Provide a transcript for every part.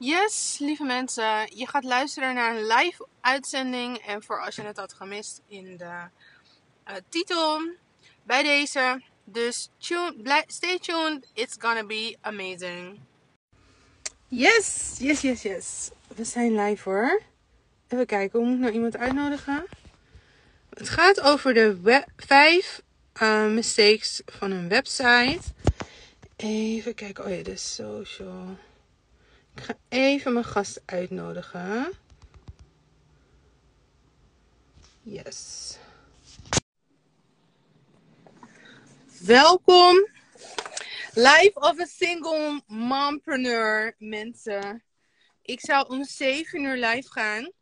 Yes, lieve mensen, je gaat luisteren naar een live uitzending. En voor als je het had gemist in de uh, titel, bij deze. Dus tune, stay tuned, it's gonna be amazing. Yes, yes, yes, yes. We zijn live hoor. Even kijken, hoe moet ik nou iemand uitnodigen? Het gaat over de vijf uh, mistakes van een website. Even kijken, oh ja, de social. Ik ga even mijn gast uitnodigen. Yes. Welkom. Live of a single mompreneur, mensen. Ik zou om 7 uur live gaan.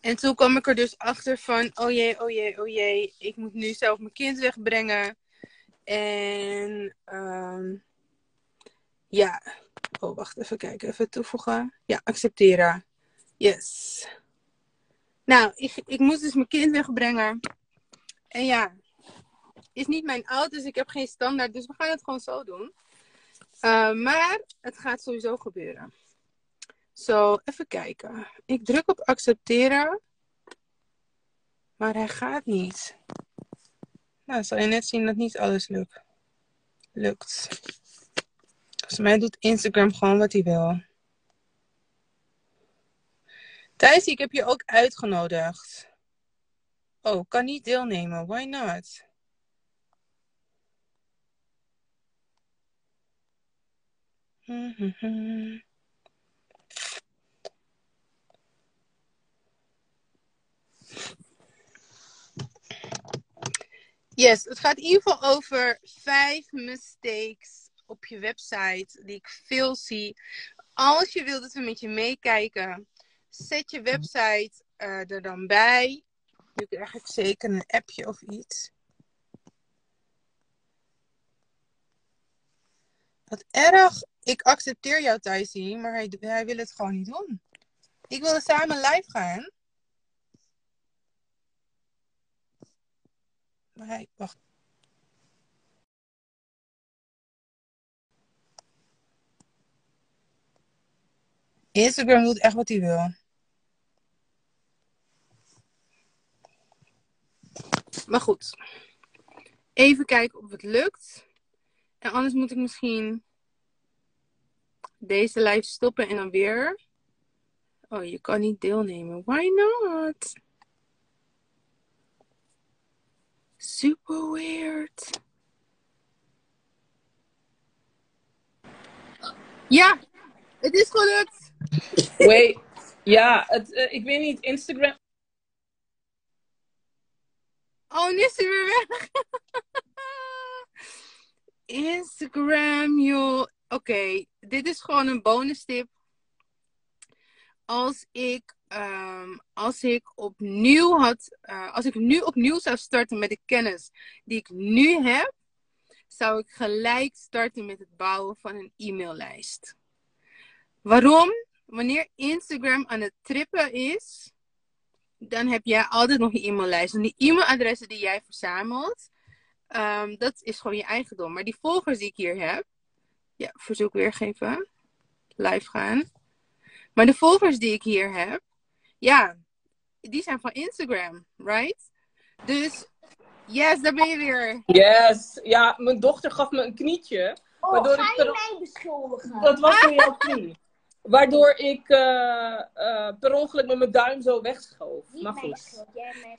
En toen kwam ik er dus achter van, oh jee, oh jee, oh jee, ik moet nu zelf mijn kind wegbrengen. En um, ja, Oh, wacht even kijken. Even toevoegen. Ja, accepteren. Yes. Nou, ik, ik moest dus mijn kind wegbrengen. En ja, is niet mijn auto, dus ik heb geen standaard. Dus we gaan het gewoon zo doen. Uh, maar het gaat sowieso gebeuren. Zo, even kijken. Ik druk op accepteren. Maar hij gaat niet. Nou, zal je net zien dat niet alles lukt. Lukt. Volgens mij doet Instagram gewoon wat hij wil. Thijs, ik heb je ook uitgenodigd. Oh, kan niet deelnemen. Why not? Yes, het gaat in ieder geval over vijf mistakes op je website, die ik veel zie. Als je wilt dat we met je meekijken, zet je website uh, er dan bij. Nu krijg ik zeker een appje of iets. Wat erg. Ik accepteer jou, Thijsie, maar hij, hij wil het gewoon niet doen. Ik wilde samen live gaan. Maar hij, wacht. Instagram doet echt wat hij wil. Maar goed. Even kijken of het lukt. En anders moet ik misschien deze live stoppen en dan weer. Oh, je kan niet deelnemen. Why not? Super weird. Ja, het is gelukt. Wait, ja, het, uh, ik weet niet, Instagram. Oh, nu is hij weer weg. Instagram, joh. Oké, dit is gewoon een bonus tip. Als ik, um, als ik opnieuw had, uh, als ik nu opnieuw zou starten met de kennis die ik nu heb, zou ik gelijk starten met het bouwen van een e-maillijst. Waarom? Wanneer Instagram aan het trippen is, dan heb jij altijd nog je e-maillijst. En die e-mailadressen die jij verzamelt, um, dat is gewoon je eigendom. Maar die volgers die ik hier heb, ja, verzoek weergeven, live gaan. Maar de volgers die ik hier heb, ja, die zijn van Instagram, right? Dus, yes, daar ben je weer. Yes, ja, mijn dochter gaf me een knietje. Oh, waardoor ga je ik mij beschuldigen? Dat was voor jouw knie. Waardoor ik uh, uh, per ongeluk met mijn duim zo wegschoof. Niet maar goed.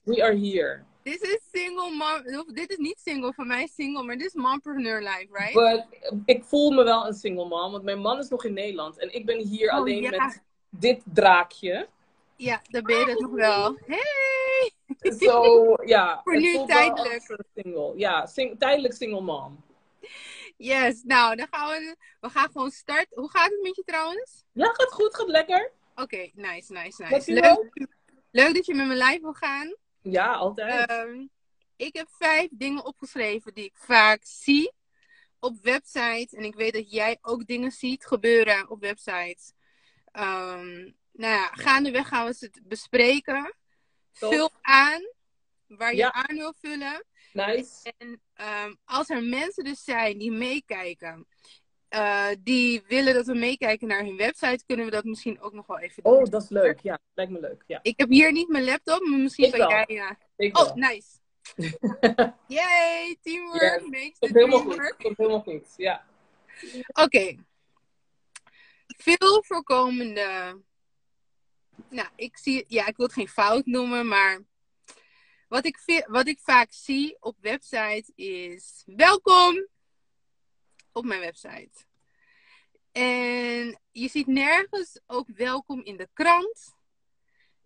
We are here. Dit is single mom. Dit is niet single. Voor mij single. Maar dit is mompreneur life, right? But, ik voel me wel een single mom. Want mijn man is nog in Nederland. En ik ben hier oh, alleen ja. met dit draakje. Ja, dan ben je het nog wel. Hey! Zo, ja. Voor nu tijdelijk. Single. Ja, sing tijdelijk single mom. Yes, nou, dan gaan we. We gaan gewoon starten. Hoe gaat het met je trouwens? Ja, gaat goed, gaat lekker. Oké, nice, nice, nice. Leuk, leuk dat je met me live wil gaan. Ja, altijd. Um, ik heb vijf dingen opgeschreven die ik vaak zie op websites. En ik weet dat jij ook dingen ziet gebeuren op websites. Um, nou ja, gaandeweg gaan we het bespreken. Vul aan waar je aan wil vullen. Nice. En um, als er mensen dus zijn die meekijken eh, die willen dat we meekijken naar hun website, kunnen we dat misschien ook nog wel even doen. Oh, dat is leuk. Ja, lijkt me leuk. Ja. Ik heb hier niet mijn laptop, maar misschien Ik kan wel. jij. Ja. Ik Oh, wel. nice. Yay, teamwork makes the dream goed. work. Komt helemaal goed. Ja. Oké. Veel voorkomende. Nou, ik zie. Ja, ik wil het geen fout noemen, maar. Wat ik, wat ik vaak zie op websites is. Welkom op mijn website. En je ziet nergens ook welkom in de krant.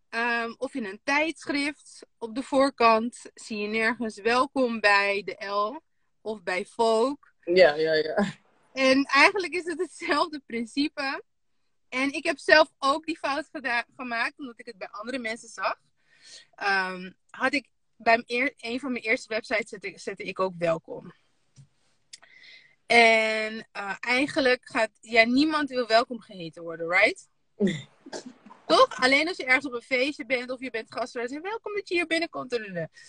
Ehm, of in een tijdschrift. Op de voorkant zie je nergens welkom bij de L of bij Vogue. Ja, ja, ja. En eigenlijk is het hetzelfde principe. En ik heb zelf ook die fout gemaakt, omdat ik het bij andere mensen zag. Ehm, had ik bij mijn een van mijn eerste websites zette, ik- zette ik ook welkom. En eh, eigenlijk gaat, ja, niemand wil welkom geheten worden, right? Toch? Alleen als je ergens op een feestje bent of je bent gastvrijheid, zeg welkom dat je hier binnenkomt.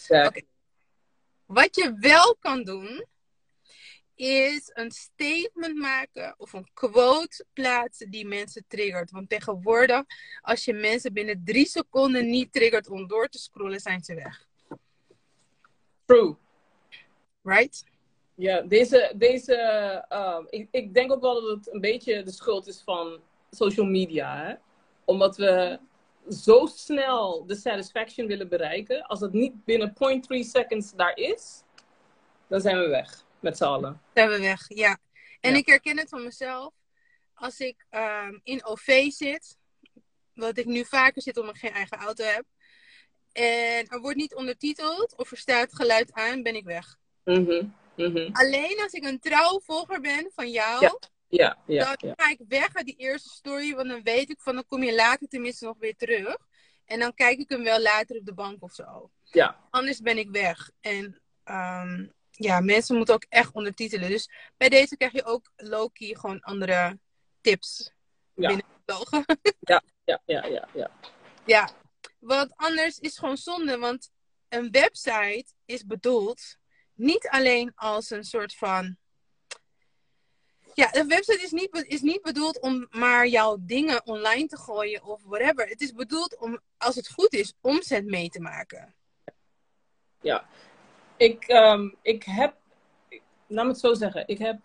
Ja. Wat je wel kan doen, is een statement maken of een quote plaatsen die mensen triggert. Want tegenwoordig, als je mensen binnen drie seconden niet triggert om door te scrollen, zijn ze weg. True. Right? Ja, deze, deze ehm, ik, ik denk ook wel dat het een beetje de schuld is van social media. Hè? Omdat we zo snel de satisfaction willen bereiken. Als het niet binnen 0.3 seconds daar is, dan zijn we weg met z'n allen. Zijn we weg, ja. En Ja. ik herken het van mezelf. Als ik ehm, in OV zit, wat ik nu vaker zit omdat ik geen eigen auto heb. En er wordt niet ondertiteld of er staat geluid aan, ben ik weg. Mhm, mhm. Alleen als ik een trouw volger ben van jou, Ja. Ja, ja, dan ja. ga ik weg uit die eerste story, want dan weet ik van dan kom je later tenminste nog weer terug. En dan kijk ik hem wel later op de bank of zo. Ja. Anders ben ik weg. En ehm, ja, mensen moeten ook echt ondertitelen. Dus bij deze krijg je ook low-key gewoon andere tips Ja. binnengevlogen. Ja, ja, ja, ja. ja, want anders is gewoon zonde, want een website is bedoeld niet alleen als een soort van. Ja, een website is niet, is niet bedoeld om maar jouw dingen online te gooien of whatever. Het is bedoeld om, als het goed is, omzet mee te maken. Ja. Ik, ehm, ik heb, ik- laat me het zo zeggen, ik heb,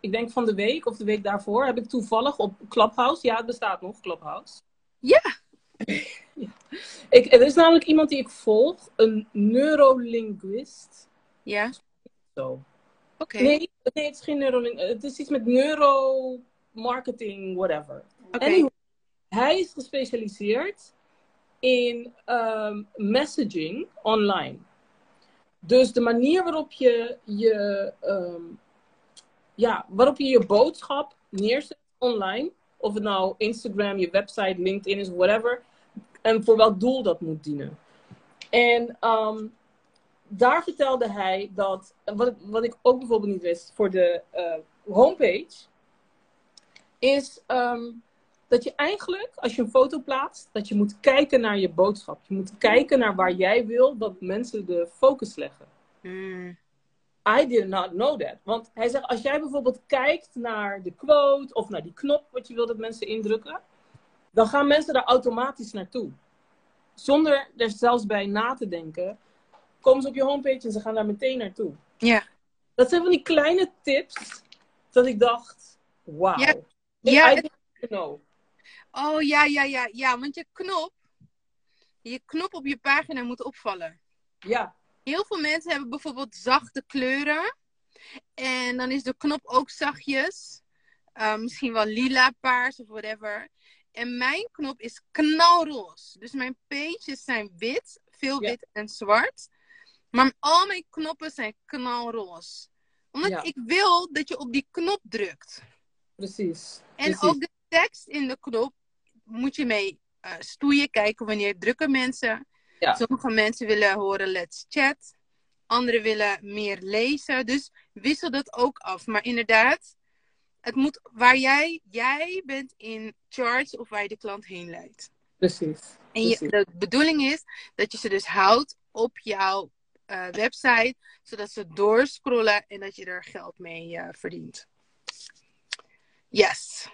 ik denk van de week of de week daarvoor, heb ik toevallig op Clubhouse, ja het bestaat nog, Clubhouse. Ja. Ja. Ik, er is namelijk iemand die ik volg, een neurolinguist. Ja, Zo. oké. Nee, nee, het is geen neuroling, het is iets met neuromarketing, whatever. Oké. Anyway, hij is gespecialiseerd in ehm, messaging online. Dus de manier waarop je je, ehm, ja, waarop je je boodschap neerzet online, of het nou Instagram, je website, LinkedIn is, whatever, en voor welk doel dat moet dienen. En ehm, daar vertelde hij dat, wat, wat ik ook bijvoorbeeld niet wist voor de eh, homepage, is ehm, dat je eigenlijk, als je een foto plaatst, dat je moet kijken naar je boodschap. Je moet kijken naar waar jij wil dat mensen de focus leggen. Hmm. I did not know that. Want hij zegt, als jij bijvoorbeeld kijkt naar de quote of naar die knop wat je wil dat mensen indrukken, dan gaan mensen daar automatisch naartoe. Zonder er zelfs bij na te denken, komen ze op je homepage en ze gaan daar meteen naartoe. Ja. Dat zijn van die kleine tips dat ik dacht, wauw. Ja. Ja, het-. Oh ja, ja, ja, ja. Want je knop, je knop op je pagina moet opvallen. Ja, Heel veel mensen hebben bijvoorbeeld zachte kleuren. En dan is de knop ook zachtjes. Uh, misschien wel lila, paars of whatever. En mijn knop is knalroze. Dus mijn pages zijn wit, veel Ja. wit en zwart. Maar al mijn knoppen zijn knalroze. Omdat Ja. ik wil dat je op die knop drukt. precies. En precies. ook de tekst in de knop moet je mee eh, stoeien. Kijken wanneer drukken mensen. Ja. Sommige mensen willen horen let's chat. Anderen willen meer lezen. Dus wissel dat ook af. Maar inderdaad, het moet waar jij, jij bent in charge of waar je de klant heen leidt. Precies. En je, Precies. de bedoeling is dat je ze dus houdt op jouw eh, website. Zodat ze doorscrollen en dat je er geld mee eh, verdient. Yes.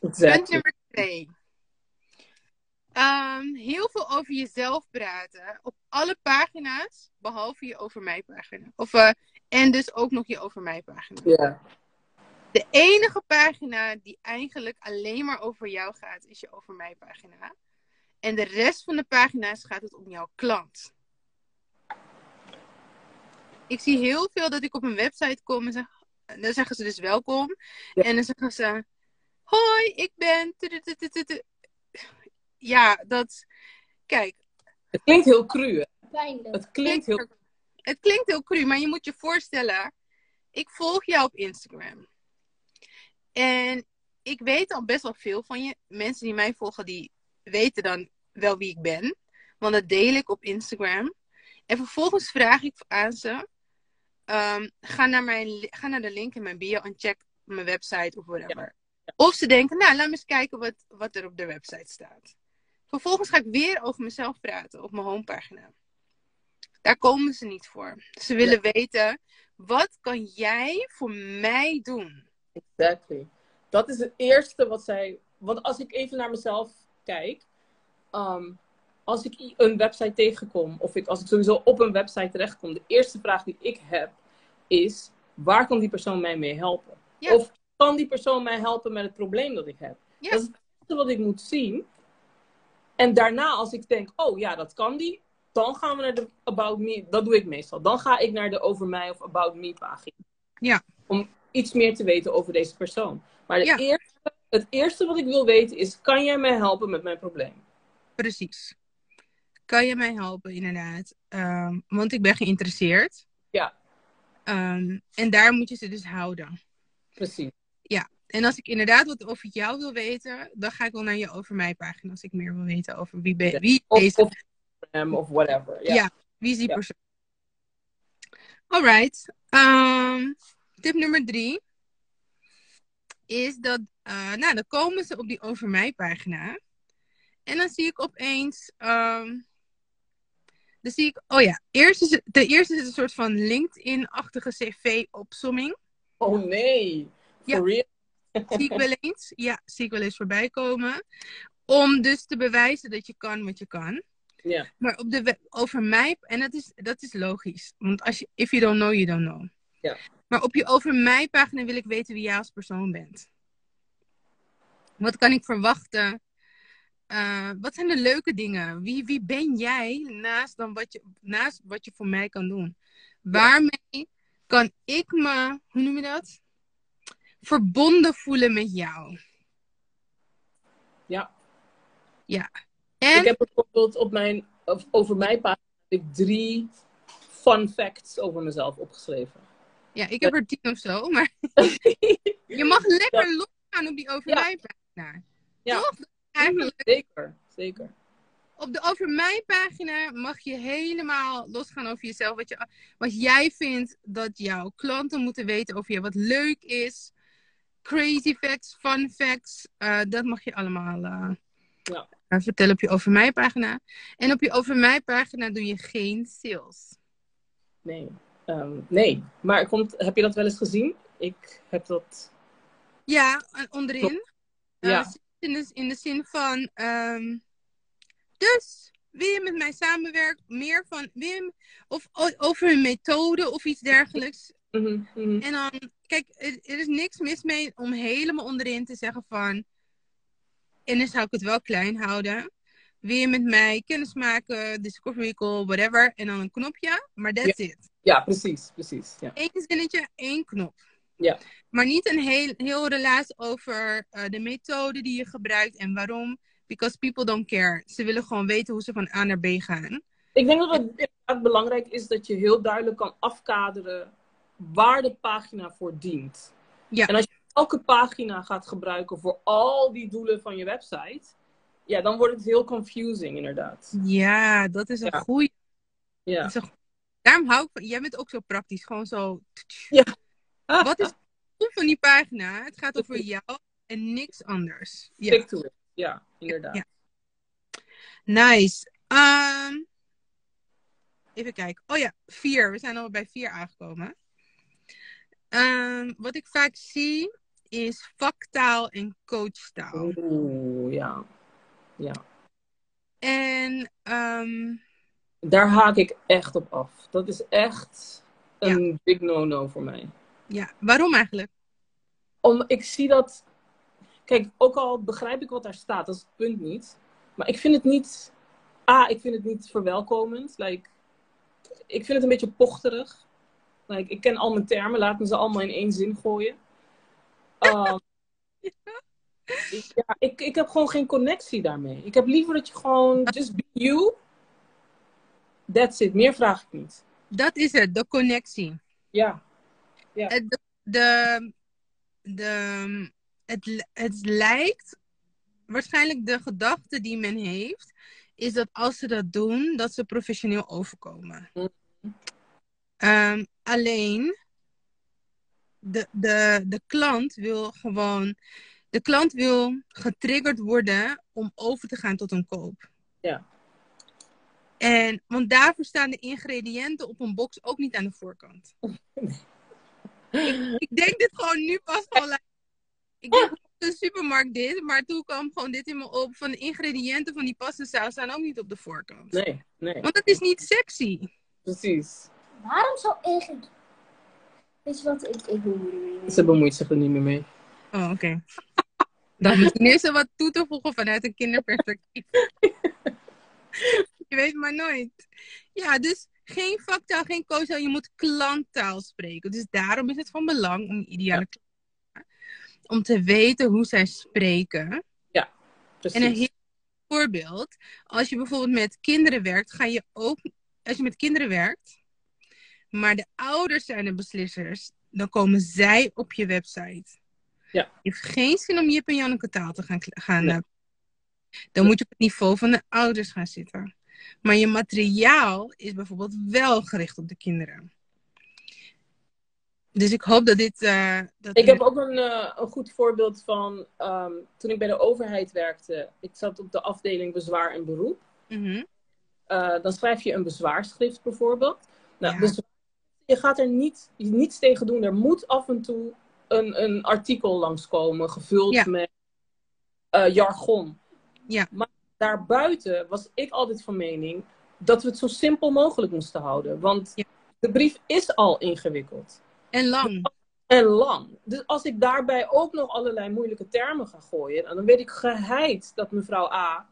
Punt Exactly. nummer twee. Ehm, heel veel over jezelf praten. Op alle pagina's, behalve je over mij pagina. Of, eh, en dus ook nog je over mij pagina. Ja. De enige pagina die eigenlijk alleen maar over jou gaat, is je over mij pagina. En de rest van de pagina's gaat het om jouw klant. Ik zie heel veel dat ik op een website kom en zeg, dan zeggen ze dus welkom. Ja. En dan zeggen ze, hoi, ik ben... tudututututu." Ja, dat... Kijk, Het klinkt heel cru. hè? Het klinkt heel het klinkt heel cru, maar je moet je voorstellen. Ik volg jou op Instagram. En ik weet al best wel veel van je. Mensen die mij volgen, die weten dan wel wie ik ben. Want dat deel ik op Instagram. En vervolgens vraag ik aan ze. ehm, ga, naar mijn, ga naar de link in mijn bio en check mijn website of whatever. Of ze denken, nou, laat me eens kijken wat, wat er op de website staat. Vervolgens ga ik weer over mezelf praten op mijn homepagina. Daar komen ze niet voor. Ze willen weten, wat kan jij voor mij doen? Exactly. Dat is het eerste wat zij. Want als ik even naar mezelf kijk. ehm, als ik een website tegenkom. Of ik, als ik sowieso op een website terechtkom. De eerste vraag die ik heb. Is. Waar kan die persoon mij mee helpen? Ja. Of kan die persoon mij helpen met het probleem dat ik heb? Ja. Dat is het eerste wat ik moet zien. En daarna als ik denk. Oh ja, dat kan die. Dan gaan we naar de About Me. Dat doe ik meestal. Dan ga ik naar de Over Mij of About Me pagina. Ja. Om iets meer te weten over deze persoon. Maar Ja. eerste, het eerste wat ik wil weten is: kan jij mij helpen met mijn probleem? Precies. Kan je mij helpen, inderdaad? Ehm, want ik ben geïnteresseerd. Ja. Ehm, en daar moet je ze dus houden. Precies. En als ik inderdaad wat over jou wil weten, dan ga ik wel naar je over mij pagina. Als ik meer wil weten over wie, ben, Ja. wie, Of, deze, of, of whatever. Ja. Ja. wie is die Ja. persoon. Alright. Ehm, tip nummer drie is dat, eh, nou, dan komen ze op die over mij pagina. En dan zie ik opeens, dan zie ik, oh ja, eerst is het, ten eerste is een soort van LinkedIn-achtige cv-opsomming. Oh nee. Ja. For real? Zie ik wel eens. Ja, zie ik wel eens voorbij komen. Om dus te bewijzen dat je kan wat je kan. Ja. Maar op de over mij, en dat is, dat is logisch. Want als je, if you don't know, you don't know. Ja. Maar op je over mij pagina wil ik weten wie jij als persoon bent. Wat kan ik verwachten? Eh, wat zijn de leuke dingen? Wie, wie ben jij naast, dan wat je, naast wat je voor mij kan doen? Waarmee kan ik me, hoe noem je dat? Verbonden voelen met jou. Ja. Ja. En Ik heb bijvoorbeeld op mijn, over mijn pagina drie fun facts over mezelf opgeschreven. Ja, ik heb er tien of zo, maar je mag lekker losgaan op die over Ja. mij pagina. Ja. Toch? Eigenlijk, Zeker, zeker. op de over mij pagina mag je helemaal losgaan over jezelf. Wat, je, wat jij vindt dat jouw klanten moeten weten over je. Wat leuk is. Crazy facts, fun facts. eh, dat mag je allemaal eh, Ja. eh, vertellen op je over mij pagina. En op je over mij pagina doe je geen sales. Nee. Ehm, nee. Maar komt, heb je dat wel eens gezien? Ik heb dat. Ja, onderin. Eh, Ja. in, de, in de zin van. ehm, dus, wil je met mij samenwerken? Meer van. Wim, of over een methode of iets dergelijks. Mhm, mhm. En dan, kijk, er, er is niks mis mee om helemaal onderin te zeggen van. En dan zou ik het wel klein houden. Wil je met mij kennis maken, discovery call, whatever. En dan een knopje. Maar that's it. Ja, precies, precies. Ja. Eén zinnetje, één knop. Ja. Maar niet een heel, heel relaas over eh, de methode die je gebruikt en waarom. Because people don't care. Ze willen gewoon weten hoe ze van A naar B gaan. Ik denk dat het belangrijk is dat je heel duidelijk kan afkaderen waar de pagina voor dient. Ja. En als je elke pagina gaat gebruiken voor al die doelen van je website, ja, dan wordt het heel confusing inderdaad. Ja, dat is een Ja. goeie. Ja. is een. Daarom hou ik van. Jij bent ook zo praktisch. Gewoon zo. Ja. Wat is het van die pagina? Het gaat over jou en niks anders. Ja. Stick to it. Ja, inderdaad. Ja. Nice. Ehm, even kijken. Oh ja, vier. We zijn al bij vier aangekomen. Ehm, wat ik vaak zie is vaktaal en coachtaal. Oeh, ja. Ja. En ehm, Daar haak ik echt op af. Dat is echt een big no-no voor mij. ja, waarom eigenlijk? Om, ik zie dat. Kijk, ook al begrijp ik wat daar staat, dat is het punt niet. Maar ik vind het niet. A, ik vind het niet verwelkomend. Like, ik vind het een beetje pochterig. Like, ik ken al mijn termen, laat me ze allemaal in één zin gooien. Um, ja, ik, ik heb gewoon geen connectie daarmee. Ik heb liever dat je gewoon just be you. That's it. Meer vraag ik niet. Dat is het, de connectie. Ja. Het, de, de, de- het, het lijkt, waarschijnlijk de gedachte die men heeft, is dat als ze dat doen, dat ze professioneel overkomen. Mhm. Ehm, alleen, de, de, de klant wil gewoon, de klant wil getriggerd worden om over te gaan tot een koop. Ja. En, want daarvoor staan de ingrediënten op een box ook niet aan de voorkant. ik denk dit gewoon nu pas al. Ik denk dat de supermarkt dit, maar toen kwam gewoon dit in me op. Van de ingrediënten van die pasta saus staan ook niet op de voorkant. Nee, nee. Want het is niet sexy. Precies. Waarom zou ik... Weet je wat? Ik, ik bemoei me niet mee. Ze bemoeit zich er niet meer mee. Oh, oké. Dan misschien is er wat toe te voegen vanuit een kinderperspectief. je weet maar nooit. Ja, dus geen vaktaal, geen co Je moet klanttaal spreken. Dus daarom is het van belang om ideale klant om te weten hoe zij spreken. Precies. En een heel voorbeeld, als je bijvoorbeeld met kinderen werkt, ga je ook, als je met kinderen werkt, maar de ouders zijn de beslissers, dan komen zij op je website. Ja. Je heeft geen zin om Jip en Janneke taal te gaan, gaan Nee. dan moet je op het niveau van de ouders gaan zitten. Maar je materiaal is bijvoorbeeld wel gericht op de kinderen. Dus ik hoop dat dit. eh, dat Ik heb ook een, eh, een goed voorbeeld van ehm, toen ik bij de overheid werkte. Ik zat op de afdeling bezwaar en beroep. Mhm. Eh, dan schrijf je een bezwaarschrift bijvoorbeeld. Nou, Ja. bezwaar- je gaat er niet, niets tegen doen. Er moet af en toe een, een artikel langskomen, gevuld Ja. met eh, jargon. Ja. Maar daarbuiten was ik altijd van mening dat we het zo simpel mogelijk moesten houden. Want Ja. de brief is al ingewikkeld. En lang. En lang. Dus als ik daarbij ook nog allerlei moeilijke termen ga gooien, dan weet ik geheid dat mevrouw A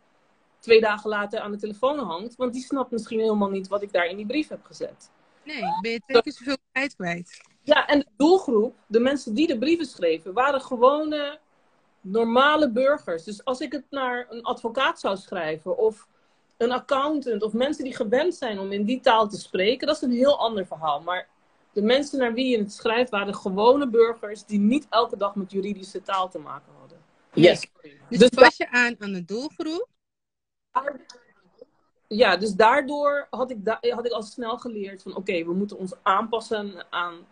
twee dagen later aan de telefoon hangt. Want die snapt misschien helemaal niet wat ik daar in die brief heb gezet. Nee, ben je twee keer zoveel tijd kwijt. Ja, en de doelgroep, de mensen die de brieven schreven, waren gewone normale burgers. Dus als ik het naar een advocaat zou schrijven of een accountant of mensen die gewend zijn om in die taal te spreken, dat is een heel ander verhaal. Maar de mensen naar wie je het schrijft waren gewone burgers die niet elke dag met juridische taal te maken hadden. Yes. Dus, Dus pas je aan aan de doelgroep. Ja, dus daardoor had ik, da- had ik al snel geleerd van oké, we moeten ons aanpassen aan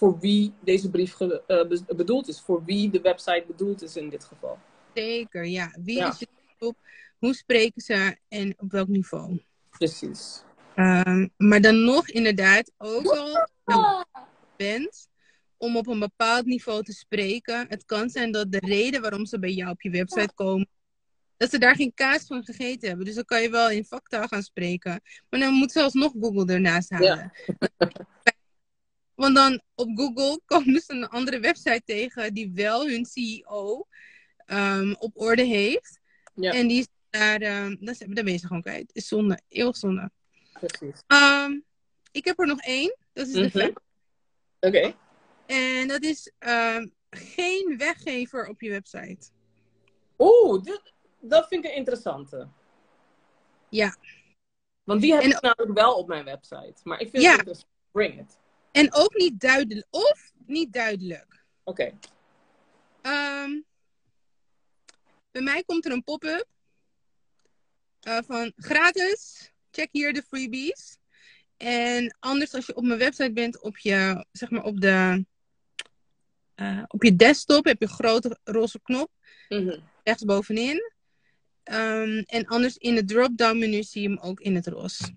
voor wie deze brief ge- eh, be- bedoeld is. Voor wie de website bedoeld is in dit geval. Zeker, ja. Wie Ja. is je doelgroep? Hoe spreken ze en op welk niveau? Precies. Ehm, maar dan nog inderdaad, ook al bent om op een bepaald niveau te spreken. Het kan zijn dat de reden waarom ze bij jou op je website komen, dat ze daar geen kaas van gegeten hebben. Dus dan kan je wel in vaktaal gaan spreken. Maar dan moet zelfs nog Google ernaast halen. Want dan op Google komen ze een andere website tegen die wel hun CEO ehm, op orde heeft. Ja. En die is daar, is, daar ben je ze gewoon kwijt. Is zonde, eeuwig zonde. Precies. Ehm, ik heb er nog één. Dat is de Mhm. fact. Oké. En dat is geen weggever op je website. Oeh, dit- dat vind ik een interessante. Ja. Want die heb En- ik namelijk wel op mijn website. Maar ik vind Ja. het interessant. Bring it. En ook niet duidelijk. Of niet duidelijk. Oké. Ehm, bij mij komt er een pop-up eh, van gratis. Check hier de freebies. En anders als je op mijn website bent, op je, zeg maar op de, eh, op je desktop heb je een grote roze knop Mhm. rechts bovenin. Ehm, en anders in het drop-down menu zie je hem ook in het roze.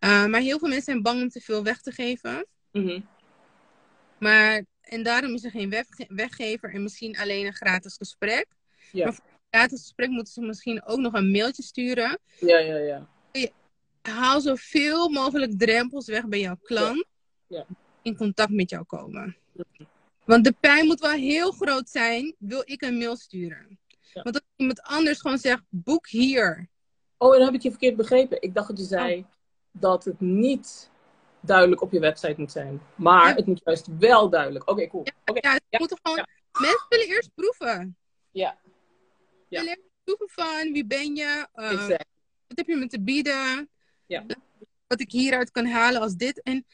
Eh, maar heel veel mensen zijn bang om te veel weg te geven. Mhm. Maar En daarom is er geen wegge- weggever en misschien alleen een gratis gesprek. Ja. Maar voor een gratis gesprek moeten ze misschien ook nog een mailtje sturen. Ja, ja, ja. Haal zoveel mogelijk drempels weg bij jouw klant. Ja. In contact met jou komen. Want de pijn moet wel heel groot zijn, wil ik een mail sturen. Want als iemand anders gewoon zegt, boek hier. Oh, en dan heb ik je verkeerd begrepen. Ik dacht dat je zei dat het niet duidelijk op je website moet zijn. Maar Ja. het moet juist wel duidelijk. Oké, cool. Ja, Ja, gewoon, ja. mensen willen eerst proeven. Ja. Ze willen eerst proeven van, wie ben je? Eh, Exact. wat heb je me te bieden? Ja. Wat ik hieruit kan halen als dit. En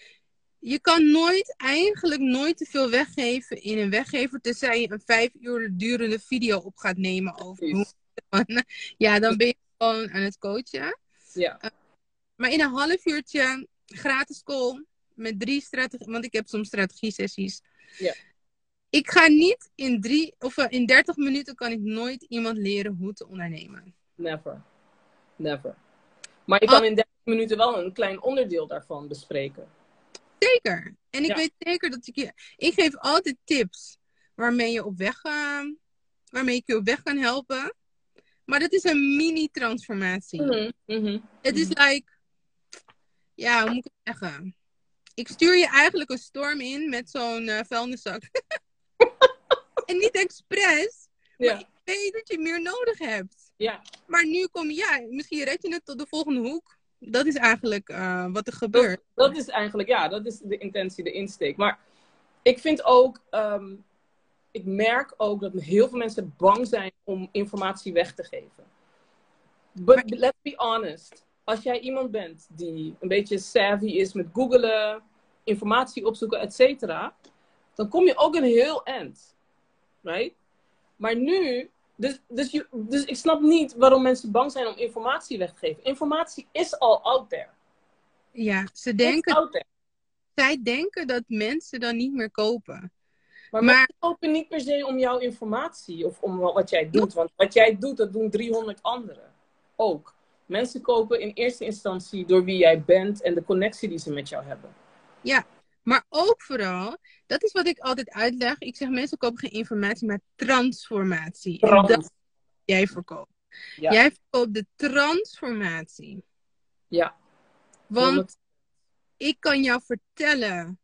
je kan nooit, eigenlijk nooit te veel weggeven in een weggever. Tenzij je een vijf uur durende video op gaat nemen over hoe. Ja, dan ben je gewoon aan het coachen. Ja. Maar in een half uurtje, gratis call, met drie strategieën, want ik heb soms strategie-sessies. Ja. Ik ga niet in drie, of eh, in 30 minuten kan ik nooit iemand leren hoe te ondernemen. Never. Never. Maar je kan in 30 minuten wel een klein onderdeel daarvan bespreken. Zeker. En ik Ja. weet zeker dat ik je. Ik geef altijd tips waarmee je op weg gaat. Waarmee ik je op weg kan helpen. Maar dat is een mini-transformatie. Mhm, mhm. Het is like. Ja, hoe moet ik het zeggen? Ik stuur je eigenlijk een storm in met zo'n eh, vuilniszak. en niet expres. Maar Ja. ik weet dat je meer nodig hebt. Ja. Maar nu kom je, ja, misschien red je het tot de volgende hoek. Dat is eigenlijk eh, wat er gebeurt. Dat is eigenlijk, ja, dat is de intentie, de insteek. Maar ik vind ook, ehm, ik merk ook dat heel veel mensen bang zijn om informatie weg te geven. But let's be honest. Als jij iemand bent die een beetje savvy is met googelen, informatie opzoeken, et cetera, dan kom je ook een heel eind. Right? Maar nu, dus, dus, je, dus ik snap niet waarom mensen bang zijn om informatie weg te geven. Informatie is al out there. Ja, ze denken, out there. zij denken dat mensen dan niet meer kopen. Maar, Maar- mensen kopen niet per se om jouw informatie of om wat jij doet. Want wat jij doet, dat doen 300 anderen ook. Mensen kopen in eerste instantie door wie jij bent en de connectie die ze met jou hebben. Maar ook vooral, dat is wat ik altijd uitleg. Ik zeg mensen kopen geen informatie, maar transformatie. En dat jij verkoopt. Ja. Jij verkoopt de transformatie. Ja. Want ik kan jou vertellen,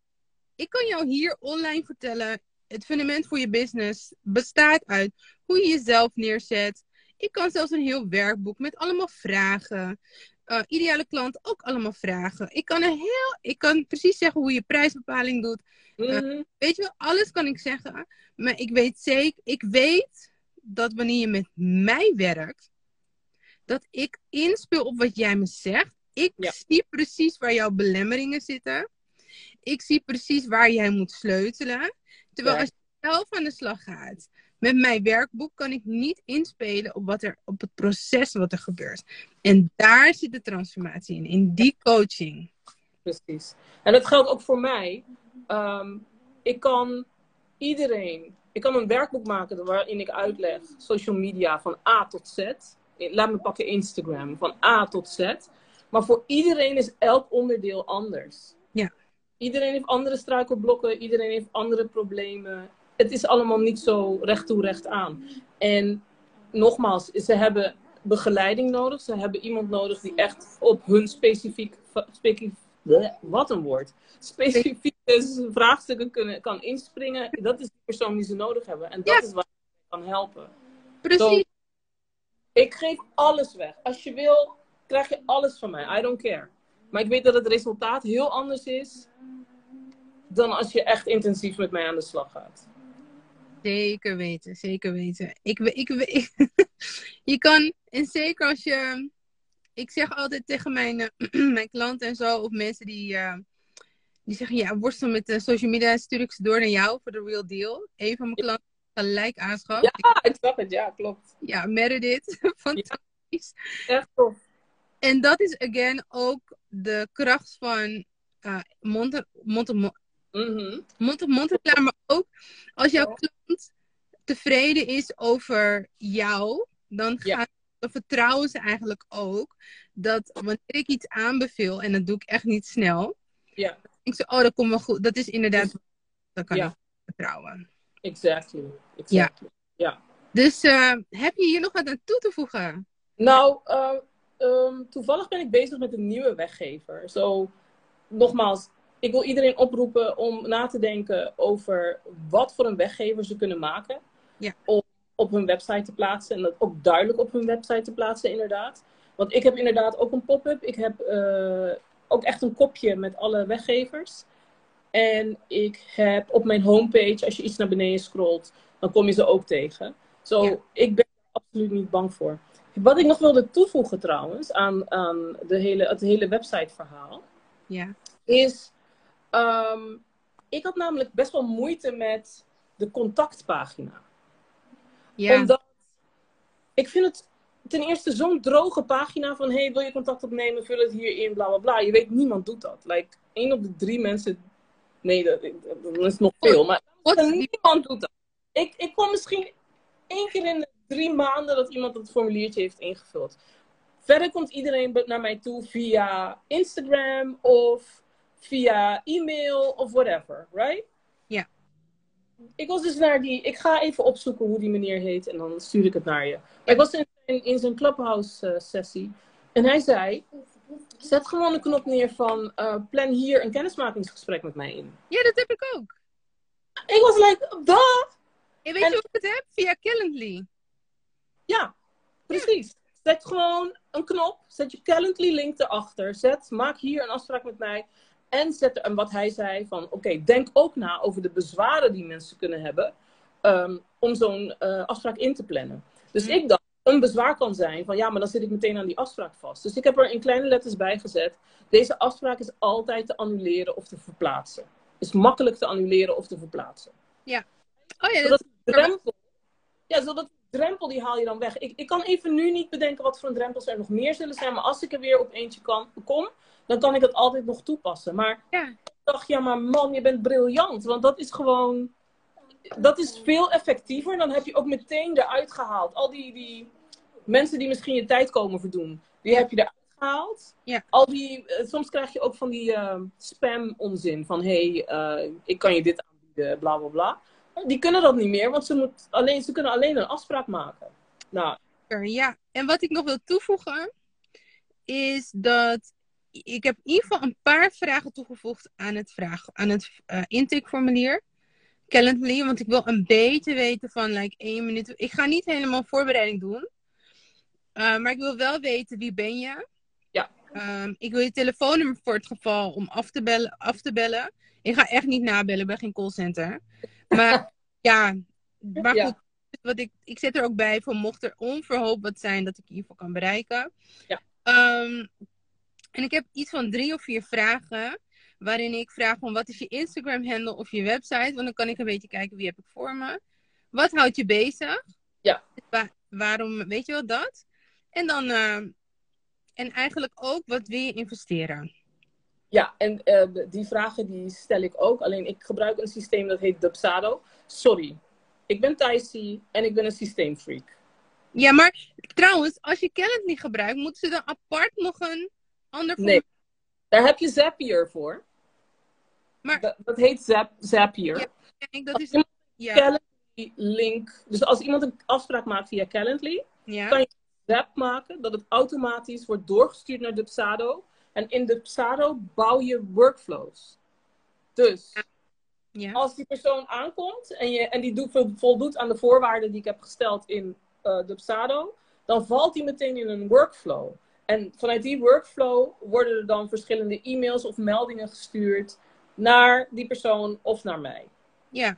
ik kan jou hier online vertellen, het fundament voor je business bestaat uit hoe je jezelf neerzet. Ik kan zelfs een heel werkboek met allemaal vragen. Uh, ideale klant ook allemaal vragen. Ik kan, een heel, ik kan precies zeggen hoe je prijsbepaling doet. Mhm. Weet je wel, alles kan ik zeggen. Maar ik weet zeker, ik weet dat wanneer je met mij werkt, dat ik inspeel op wat jij me zegt. Ik Ja. zie precies waar jouw belemmeringen zitten. Ik zie precies waar jij moet sleutelen. Terwijl Ja. als je zelf aan de slag gaat met mijn werkboek, kan ik niet inspelen op, wat er, op het proces wat er gebeurt. En daar zit de transformatie in, in die coaching. Precies. En dat geldt ook voor mij. Ehm, ik kan iedereen, ik kan een werkboek maken waarin ik uitleg social media van A tot Z. Laat me pakken Instagram, van A tot Z. Maar voor iedereen is elk onderdeel anders. Ja. Iedereen heeft andere struikelblokken, iedereen heeft andere problemen. Het is allemaal niet zo recht toe recht aan. En nogmaals, ze hebben begeleiding nodig. Ze hebben iemand nodig die echt op hun specifiek, specifiek wat een woord. Specifieke vraagstukken kunnen, kan inspringen. Dat is de persoon die ze nodig hebben. En dat Ja. is waar ik kan helpen. Precies. Ik geef alles weg. Als je wil, krijg je alles van mij. I don't care. Maar ik weet dat het resultaat heel anders is dan als je echt intensief met mij aan de slag gaat. Zeker weten, zeker weten. Ik, ik, ik, je kan, en zeker als je, ik zeg altijd tegen mijn, eh, mijn klanten en zo, of mensen die, eh, die zeggen, ja, worstel met de social media, stuur ik ze door naar jou voor de real deal. Een van mijn klanten gelijk aanschaf. Ja, ik zag het. Ja, klopt. Ja, Meredith, fantastisch. Echt tof. En dat is, again, ook de kracht van eh mond, mond, mond, Mhm. mond-op-mond reclame, maar ook als jouw klant tevreden is over jou, dan, Ja. gaan, dan vertrouwen ze eigenlijk ook dat wanneer ik iets aanbeveel, en dat doe ik echt niet snel, Ja. ik zeg, oh, dat komt wel goed, dat is inderdaad, dat kan Ja. ik. vertrouwen. Exactly. exactly. Ja. Dus eh, heb je hier nog wat aan toe te voegen? Nou, uh, um, toevallig ben ik bezig met een nieuwe weggever. Zo, nogmaals, ik wil iedereen oproepen om na te denken over wat voor een weggever ze kunnen maken. Ja. Om op hun website te plaatsen. En dat ook duidelijk op hun website te plaatsen, inderdaad. Want ik heb inderdaad ook een pop-up. Ik heb uh, ook echt een kopje met alle weggevers. En ik heb op mijn homepage, als je iets naar beneden scrolt, dan kom je ze ook tegen. Zo, Ja. ik ben er absoluut niet bang voor. Wat ik nog wilde toevoegen trouwens aan, aan de hele, het hele websiteverhaal, Ja. is, ehm, ik had namelijk best wel moeite met de contactpagina. Ja. Omdat ik vind het ten eerste zo'n droge pagina van hey, wil je contact opnemen, vul het hierin, bla bla bla. Je weet, niemand doet dat. Like, één op de drie mensen, nee, dat, dat is nog veel, maar niemand doet dat. Ik, ik kom misschien één keer in de drie maanden dat iemand dat formuliertje heeft ingevuld. Verder komt iedereen naar mij toe via Instagram of via e-mail of whatever, right? Ja. Ik was dus naar die, ik ga even opzoeken hoe die meneer heet en dan stuur ik het naar je. Maar ik was in, in, in zijn clubhouse eh, sessie en hij zei, zet gewoon een knop neer van eh, plan hier een kennismakingsgesprek met mij in. ja, dat heb ik ook. Ik was like, duh! En weet En- je hoe ik het heb? Via Calendly. Ja, precies. Zet gewoon een knop, zet je Calendly link erachter, zet, maak hier een afspraak met mij. En, zet er, en wat hij zei van, oké, denk ook na over de bezwaren die mensen kunnen hebben ehm, om zo'n eh, afspraak in te plannen. Dus Mhm. ik dacht, een bezwaar kan zijn van, ja, maar dan zit ik meteen aan die afspraak vast. Dus ik heb er in kleine letters bij gezet, deze afspraak is altijd te annuleren of te verplaatsen. Is makkelijk te annuleren of te verplaatsen Oh ja, dat die drempel, ja, zodat die drempel die haal je dan weg. Ik, ik kan even nu niet bedenken wat voor een drempels er nog meer zullen zijn. Maar als ik er weer op eentje kan, kom, dan kan ik dat altijd nog toepassen. Maar Ja. ik dacht, ja, maar man, je bent briljant. Want dat is gewoon, dat is veel effectiever. Dan heb je ook meteen eruit gehaald. Al die, die mensen die misschien je tijd komen verdoen, die heb je eruit gehaald. Ja. Al die, eh, soms krijg je ook van die eh, spam onzin. Van, hé, hey, eh, ik kan je dit aanbieden, bla bla bla. Die kunnen dat niet meer, want ze, moet alleen, ze kunnen alleen een afspraak maken. Nou. Ja, en wat ik nog wil toevoegen is dat ik heb in ieder geval een paar vragen toegevoegd aan het, vraag, aan het eh, intakeformulier. Calendly, want ik wil een beetje weten van like één minuut. Ik ga niet helemaal voorbereiding doen. Eh, maar ik wil wel weten wie ben je. Ja. Ehm, ik wil je telefoonnummer voor het geval om af te bellen. Af te bellen. Ik ga echt niet nabellen, ben geen callcenter. Maar ja, maar Ja. goed. Wat ik, ik zet er ook bij van mocht er onverhoopt wat zijn dat ik geval kan bereiken. Ja. Ehm, en ik heb iets van drie of vier vragen. Waarin ik vraag van wat is je Instagram handle of je website. Want dan kan ik een beetje kijken wie heb ik voor me. Wat houdt je bezig? Ja. Wa- waarom, weet je wel dat? En dan, ehm, en eigenlijk ook wat wil je investeren? ja, en eh, die vragen die stel ik ook. Alleen ik gebruik een systeem dat heet Dubsado. Sorry, ik ben Thijsie en ik ben een systeemfreak. Ja, maar trouwens, als je Calendly gebruikt, moeten ze dan apart nog een ander Nee. Daar heb je Zapier voor. Maar- dat, dat heet Zap, Zapier. Ja. formulier- Dat is, ja, Calendly link. Dus als iemand een afspraak maakt via Calendly, ja, kan Zap maken dat het automatisch wordt doorgestuurd naar Dubsado. En in Dubsado bouw je workflows. Dus ja. als die persoon aankomt en, je, en die doet, voldoet aan de voorwaarden die ik heb gesteld in eh Dubsado, dan valt die meteen in een workflow. En vanuit die workflow worden er dan verschillende e-mails of meldingen gestuurd naar die persoon of naar mij. ja.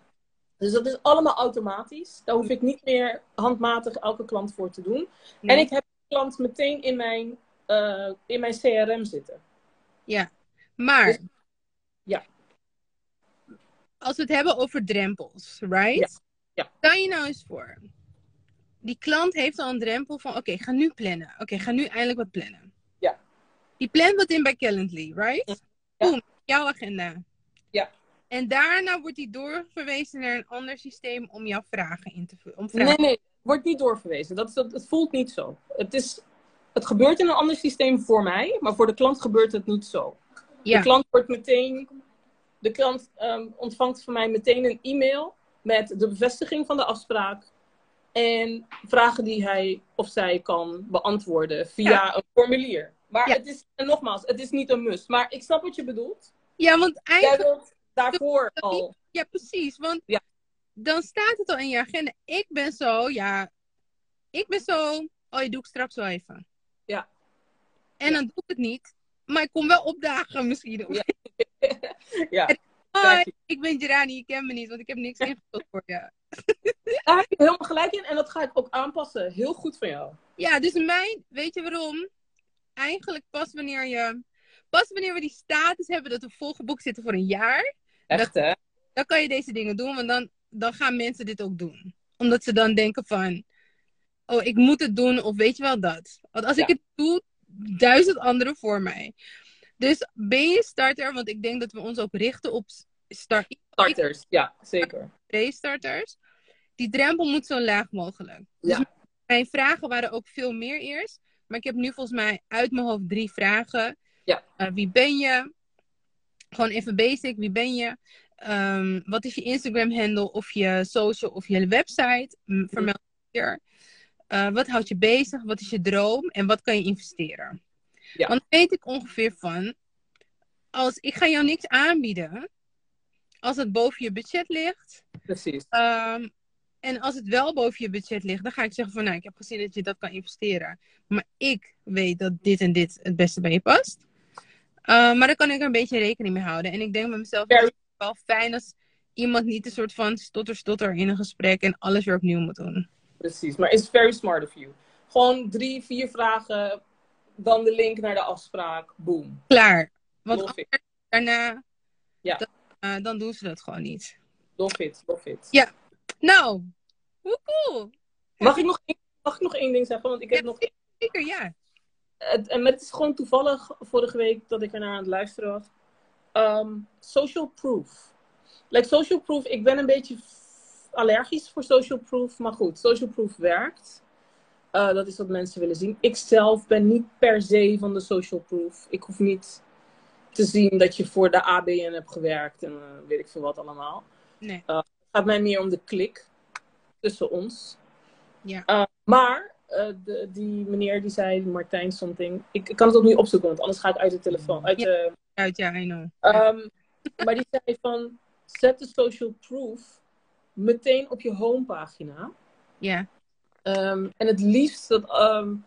Dus dat is allemaal automatisch. Daar hoef ik niet meer handmatig elke klant voor te doen. Nee. En ik heb de klant meteen in mijn, eh, in mijn CRM zitten. Maar, Dus- ja. als we het hebben over drempels, right? Ja. Stel je nou eens voor, die klant heeft al een drempel van, oké, ga nu plannen. Oké, ga nu eindelijk wat plannen. Ja. Die plant wat in bij Calendly, right? Ja. Boom, jouw agenda. Ja. En daarna wordt die doorverwezen naar een ander systeem om jouw vragen in te vullen. Nee, nee, wordt niet doorverwezen. Dat, is- dat, het voelt niet zo. Het, is, het gebeurt in een ander systeem voor mij, maar voor de klant gebeurt het niet zo. Ja. De klant wordt meteen De klant ehm, ontvangt van mij meteen een e-mail met de bevestiging van de afspraak. En vragen die hij of zij kan beantwoorden via Ja. een formulier. Maar Ja. het is, en nogmaals, het is niet een must. Maar ik snap wat je bedoelt. Ja, want Jij eigenlijk... wilt daarvoor al. Ja, precies. Want Ja. dan staat het al in je agenda. Ik ben zo, ja... Ik ben zo... Oh, je doe ik straks wel even. Ja. En dan doe ik het niet. Maar ik kom wel opdagen misschien. Ja. ja, Hoi, ik ben Gerani, je kent me niet, want ik heb niks ingevuld voor je. daar heb je helemaal gelijk in. En dat ga ik ook aanpassen. Heel goed van jou. Ja, dus mijn, weet je waarom? Eigenlijk pas wanneer je, pas wanneer we die status hebben dat we volgeboekt zitten voor een jaar, Echt, hè? dan kan je deze dingen doen, want dan, dan gaan mensen dit ook doen. Omdat ze dan denken van, oh, ik moet het doen, of weet je wel dat. Want als ik het doe, duizend anderen voor mij. Dus ben je starter, want ik denk dat we ons ook richten op start, Starters, ja, zeker. starters. Die drempel moet zo laag mogelijk. Dus mijn vragen waren ook veel meer eerst. Maar ik heb nu volgens mij uit mijn hoofd drie vragen. Ja. Eh, wie ben je? Gewoon even basic. Wie ben je? Ehm, wat is je Instagram handle of je social of je website? M, Vermeld hier. Eh, wat houdt je bezig? Wat is je droom? En wat kan je investeren? Ja. Want weet ik ongeveer van. Als ik ga jou niks aanbieden. Als het boven je budget ligt. Precies. Ehm, en als het wel boven je budget ligt, dan ga ik zeggen van nou, ik heb gezien dat je dat kan investeren. Maar ik weet dat dit en dit het beste bij je past. Uh, maar dan kan ik er een beetje rekening mee houden. En ik denk bij mezelf, het is wel fijn als iemand niet een soort van stotter-stotter in een gesprek en alles weer opnieuw moet doen. Precies, maar it's very smart of you. Gewoon drie, vier vragen, dan de link naar de afspraak, boom. Klaar. Want daarna, Ja. Uh, dan doen ze dat gewoon niet. Love it, love it. Ja. Nou, hoe cool. Mag ik nog één, mag ik nog één ding zeggen? Want ik heb Ja, nog Zeker, ja. het, en het is gewoon toevallig vorige week dat ik ernaar aan het luisteren was. Um, social proof. Like social proof, ik ben een beetje allergisch voor social proof. Maar goed, social proof werkt. Uh, dat is wat mensen willen zien. Ik zelf ben niet per se van de social proof. Ik hoef niet te zien dat je voor de ABN hebt gewerkt en uh, weet ik veel wat allemaal. Nee. Uh, het gaat mij meer om de klik tussen ons. Ja. Uh, maar de, die meneer die zei, Martijn something. Ik, ik kan het opnieuw opzoeken, want anders ga ik uit de telefoon. Uit Ja. de, Uit, ja, I know. um, maar die zei van, zet de social proof meteen op je homepagina. Ja. Um, en het liefst dat um,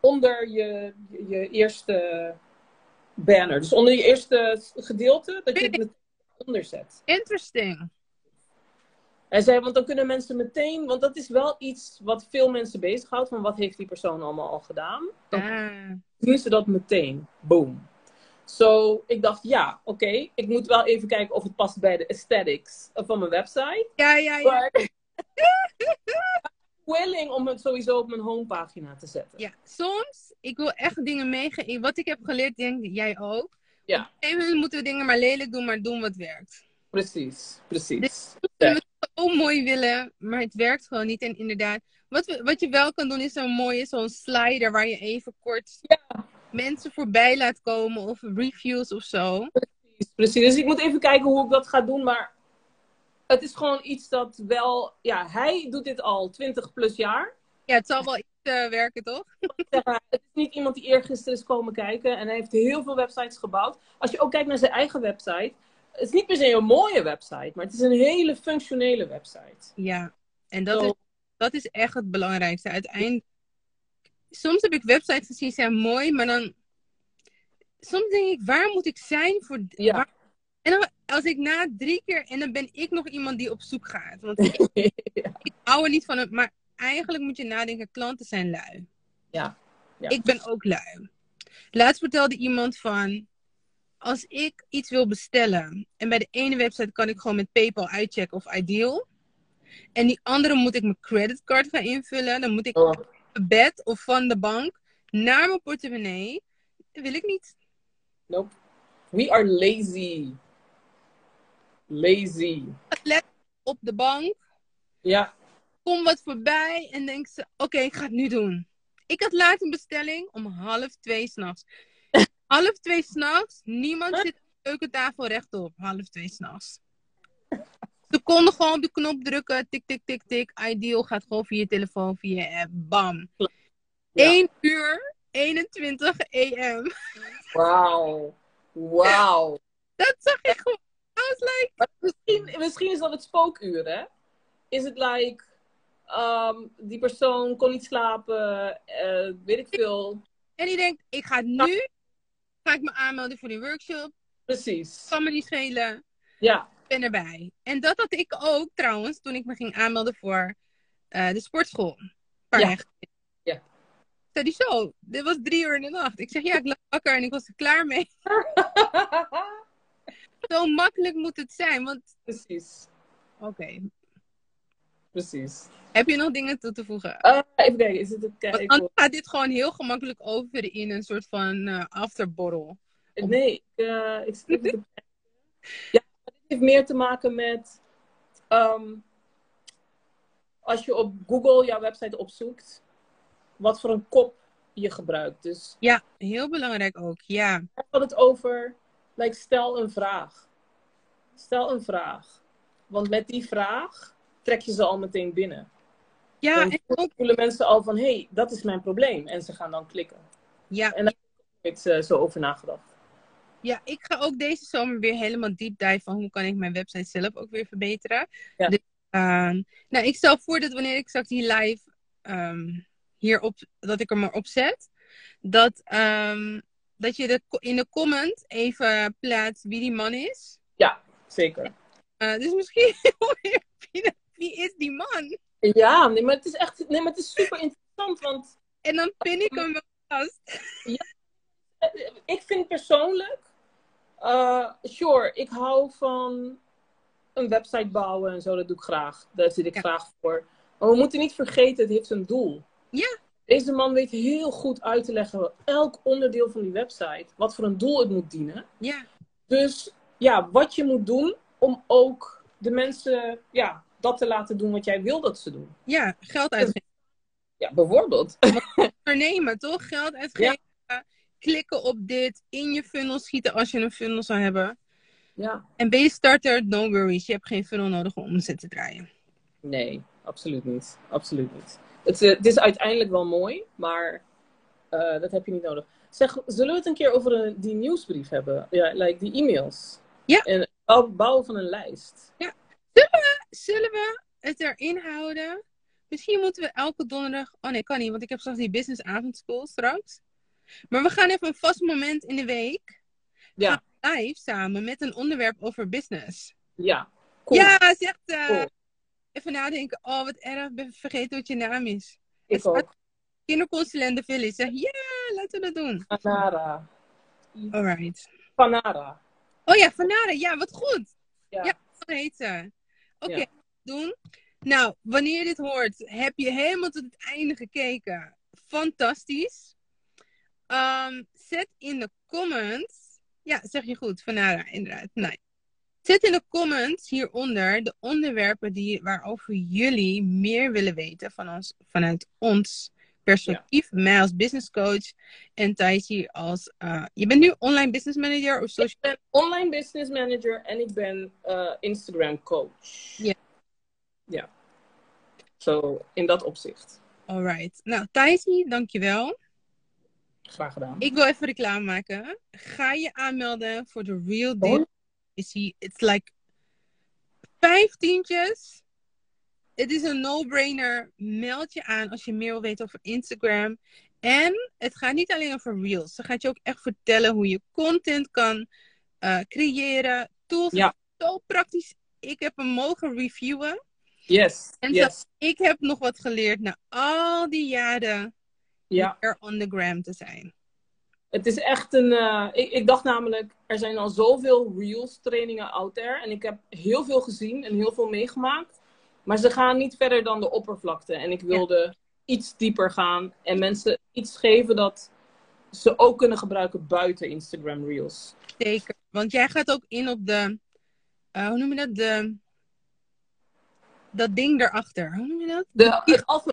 onder je, je, eerste banner. Dus onder je eerste gedeelte, dat je het meteen onder zet. Interesting. Hij zei, want dan kunnen mensen meteen, want dat is wel iets wat veel mensen bezighoudt, van wat heeft die persoon allemaal al gedaan. Dan ah. doen ze dat meteen. Boom. Zo, so, ik dacht, ja, oké, okay, ik moet wel even kijken of het past bij de aesthetics van mijn website. Ja, ja, ja. Maar, willing om het sowieso op mijn homepagina te zetten. Ja, soms, ik wil echt dingen meegeven. Wat ik heb geleerd, denk jij ook. Ja. Op een gegeven moment moeten we dingen maar lelijk doen, maar doen wat werkt. Precies, precies. Dus we het zo mooi willen, maar het werkt gewoon niet. En inderdaad, wat, we, wat je wel kan doen is zo'n mooie, zo'n slider waar je even kort ja. mensen voorbij laat komen of reviews of zo. Precies, precies. Dus ik moet even kijken hoe ik dat ga doen, maar het is gewoon iets dat wel, ja, hij doet dit al 20 plus jaar. Ja, het zal wel iets uh, werken, toch? het is niet iemand die eergisteren is komen kijken en hij heeft heel veel websites gebouwd. Als je ook kijkt naar zijn eigen website, het is niet per se een mooie website, maar het is een hele functionele website. Ja, en dat, is, dat is echt het belangrijkste. Uiteindelijk, soms heb ik websites gezien, die zijn mooi, maar dan, soms denk ik, waar moet ik zijn voor... Ja. Waar, en dan, als ik na drie keer, en dan ben ik nog iemand die op zoek gaat. Want ik, ja. ik hou er niet van, het, maar eigenlijk moet je nadenken, klanten zijn lui. Ja. ja. Ik ben ook lui. Laatst vertelde iemand van, als ik iets wil bestellen en bij de ene website kan ik gewoon met PayPal uitchecken of Ideal. En die andere moet ik mijn creditcard gaan invullen. Dan moet ik oh. bed of van de bank naar mijn portemonnee. Dat wil ik niet. Nope. We are lazy. Lazy. Let op de bank. Ja. Kom wat voorbij en denk ze, oké, okay, ik ga het nu doen. Ik had laat een bestelling om half twee s'nachts. half twee s'nachts, niemand zit op keukentafel rechtop, half twee s'nachts. Ze konden gewoon op de knop drukken, tik, tik, tik, tik. Ideal gaat gewoon via je telefoon, via je app, bam. Ja. 1 uur, 21 am. Wauw. Wauw. Dat zag ik gewoon. I was like, Maar Misschien, misschien is dat het spookuur, hè? Is het like, ehm, die persoon kon niet slapen, eh, weet ik veel. en die denkt, ik ga nu, ga ik me aanmelden voor die workshop. Precies. Kan me niet schelen. Ja, Ik ben erbij. En dat had ik ook trouwens toen ik me ging aanmelden voor eh, de sportschool. Paar Ja. Ja. Zei die zo, dit was drie uur in de nacht. Ik zeg ja, ik lag wakker en ik was er klaar mee. Zo makkelijk moet het zijn. Want, precies. oké. Precies. Heb je nog dingen toe te voegen? Eh, even kijken, is het een Want anders gaat dit gewoon heel gemakkelijk over in een soort van eh afterborrel. Nee, ik, eh, ik zit even te. Ja, dit heeft meer te maken met ehm, als je op Google jouw website opzoekt, wat voor een kop je gebruikt. Dus Ja, heel belangrijk ook. Ja. ik had het over, like, stel een vraag. Stel een vraag. Want met die vraag trek je ze al meteen binnen. Ja, Dan en ook, voelen mensen al van, hé, hey, dat is mijn probleem. En ze gaan dan klikken. ja, En daar heb ik eh, zo over nagedacht. Ja, ik ga ook deze zomer weer helemaal deep dive van hoe kan ik mijn website zelf ook weer verbeteren. Ja. Dus, ehm, nou, ik stel voor dat wanneer ik straks die live ehm, hierop, dat ik er maar zet, dat, ehm, dat je de, in de comment even plaatst wie die man is. Zeker. Eh, dus misschien wie, wie is die man? Ja, nee, maar het is echt nee, maar het is super interessant. Want En dan pin ik hem wel vast. eh, ik vind persoonlijk, eh, sure, ik hou van een website bouwen en zo, dat doe ik graag. Daar zit ik Ja. graag voor. Maar we moeten niet vergeten, het heeft een doel. Ja. Deze man weet heel goed uit te leggen, elk onderdeel van die website, wat voor een doel het moet dienen. Ja, Dus ja, wat je moet doen om ook de mensen ja, dat te laten doen wat jij wil dat ze doen. ja geld uitgeven. Ja, bijvoorbeeld. Ondernemen, toch? Geld uitgeven. Klikken op dit. In je funnel schieten als je een funnel zou hebben. Ja. En ben je starter, no worries. Je hebt geen funnel nodig om omzet te draaien. Nee, absoluut niet. Absoluut niet. Het, eh, het is uiteindelijk wel mooi, maar eh, dat heb je niet nodig. Zeg, zullen we het een keer over een- die nieuwsbrief hebben? Ja, like die e-mails. Ja. En bouw- bouwen van een lijst. Zullen we het erin houden? Misschien moeten we elke donderdag... Oh nee, kan niet, want ik heb straks die business avondschool straks. Maar we gaan even een vast moment in de week Ja, live samen met een onderwerp over business. ja. Cool. Ja, zegt Cool. Even nadenken. Oh, wat erg. Ik ben vergeten wat je naam is. ik ook. Kinderconsulent de Village. Zeg, ja, laten we dat doen. Panara. Alright. Panara. Oh ja, Vanara. Ja, wat goed. Ja. Ja. Zo heet ze. Oké, Ja. doen. Nou, wanneer je dit hoort, heb je helemaal tot het einde gekeken. Fantastisch. Ehm, zet in de comments. Ja, zeg je goed, Vanara, inderdaad. Nee. Zet in de comments hieronder de onderwerpen die, waarover jullie meer willen weten van ons, vanuit ons perspectief. Mij als business coach en hier als... eh, je bent nu online business manager of social Ik ben online business manager en ik ben eh, Instagram coach. Ja. Ja. Zo, in dat opzicht. Alright. Nou, Thijsie, dankjewel. Graag gedaan. Ik wil even reclame maken. Ga je aanmelden voor de Real Deal. Is he, it's like vijf tientjes. Het is een no-brainer. Meld je aan als je meer wil weten over Instagram. En het gaat niet alleen over Reels. Ze gaat je ook echt vertellen hoe je content kan eh, creëren. Tools. Ja. Zo praktisch. Ik heb hem mogen reviewen. Yes. En yes. Ik heb nog wat geleerd na al die jaren Ja. er on the gram te zijn. Het is echt een. eh, ik, ik dacht namelijk, er zijn al zoveel Reels trainingen out there. En ik heb heel veel gezien en heel veel meegemaakt. Maar ze gaan niet verder dan de oppervlakte. En ik wilde iets dieper gaan en mensen iets geven dat ze ook kunnen gebruiken buiten Instagram Reels. Zeker. Want jij gaat ook in op de. eh, hoe noem je dat? De, dat ding erachter. Hoe noem je dat? De, algo-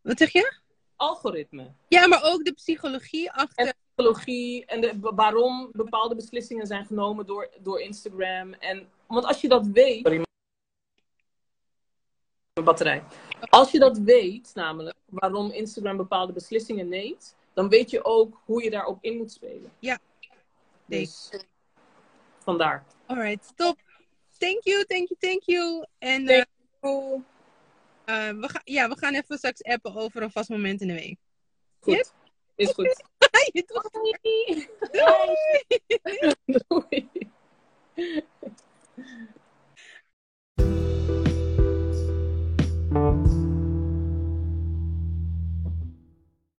Wat zeg je? Algoritme. Ja, maar ook de psychologie achter. En psychologie en de, waarom bepaalde beslissingen zijn genomen door, door Instagram. En, want als je dat weet. Sorry, mijn batterij. Als je dat weet, namelijk waarom Instagram bepaalde beslissingen neemt, dan weet je ook hoe je daarop in moet spelen. Ja. Dus vandaar. Alright, top. Thank you, thank you, thank you. En eh, eh, we, ja, we gaan even straks appen over een vast moment in de week. Goed. Is goed. Je Doei. Doei. Doei.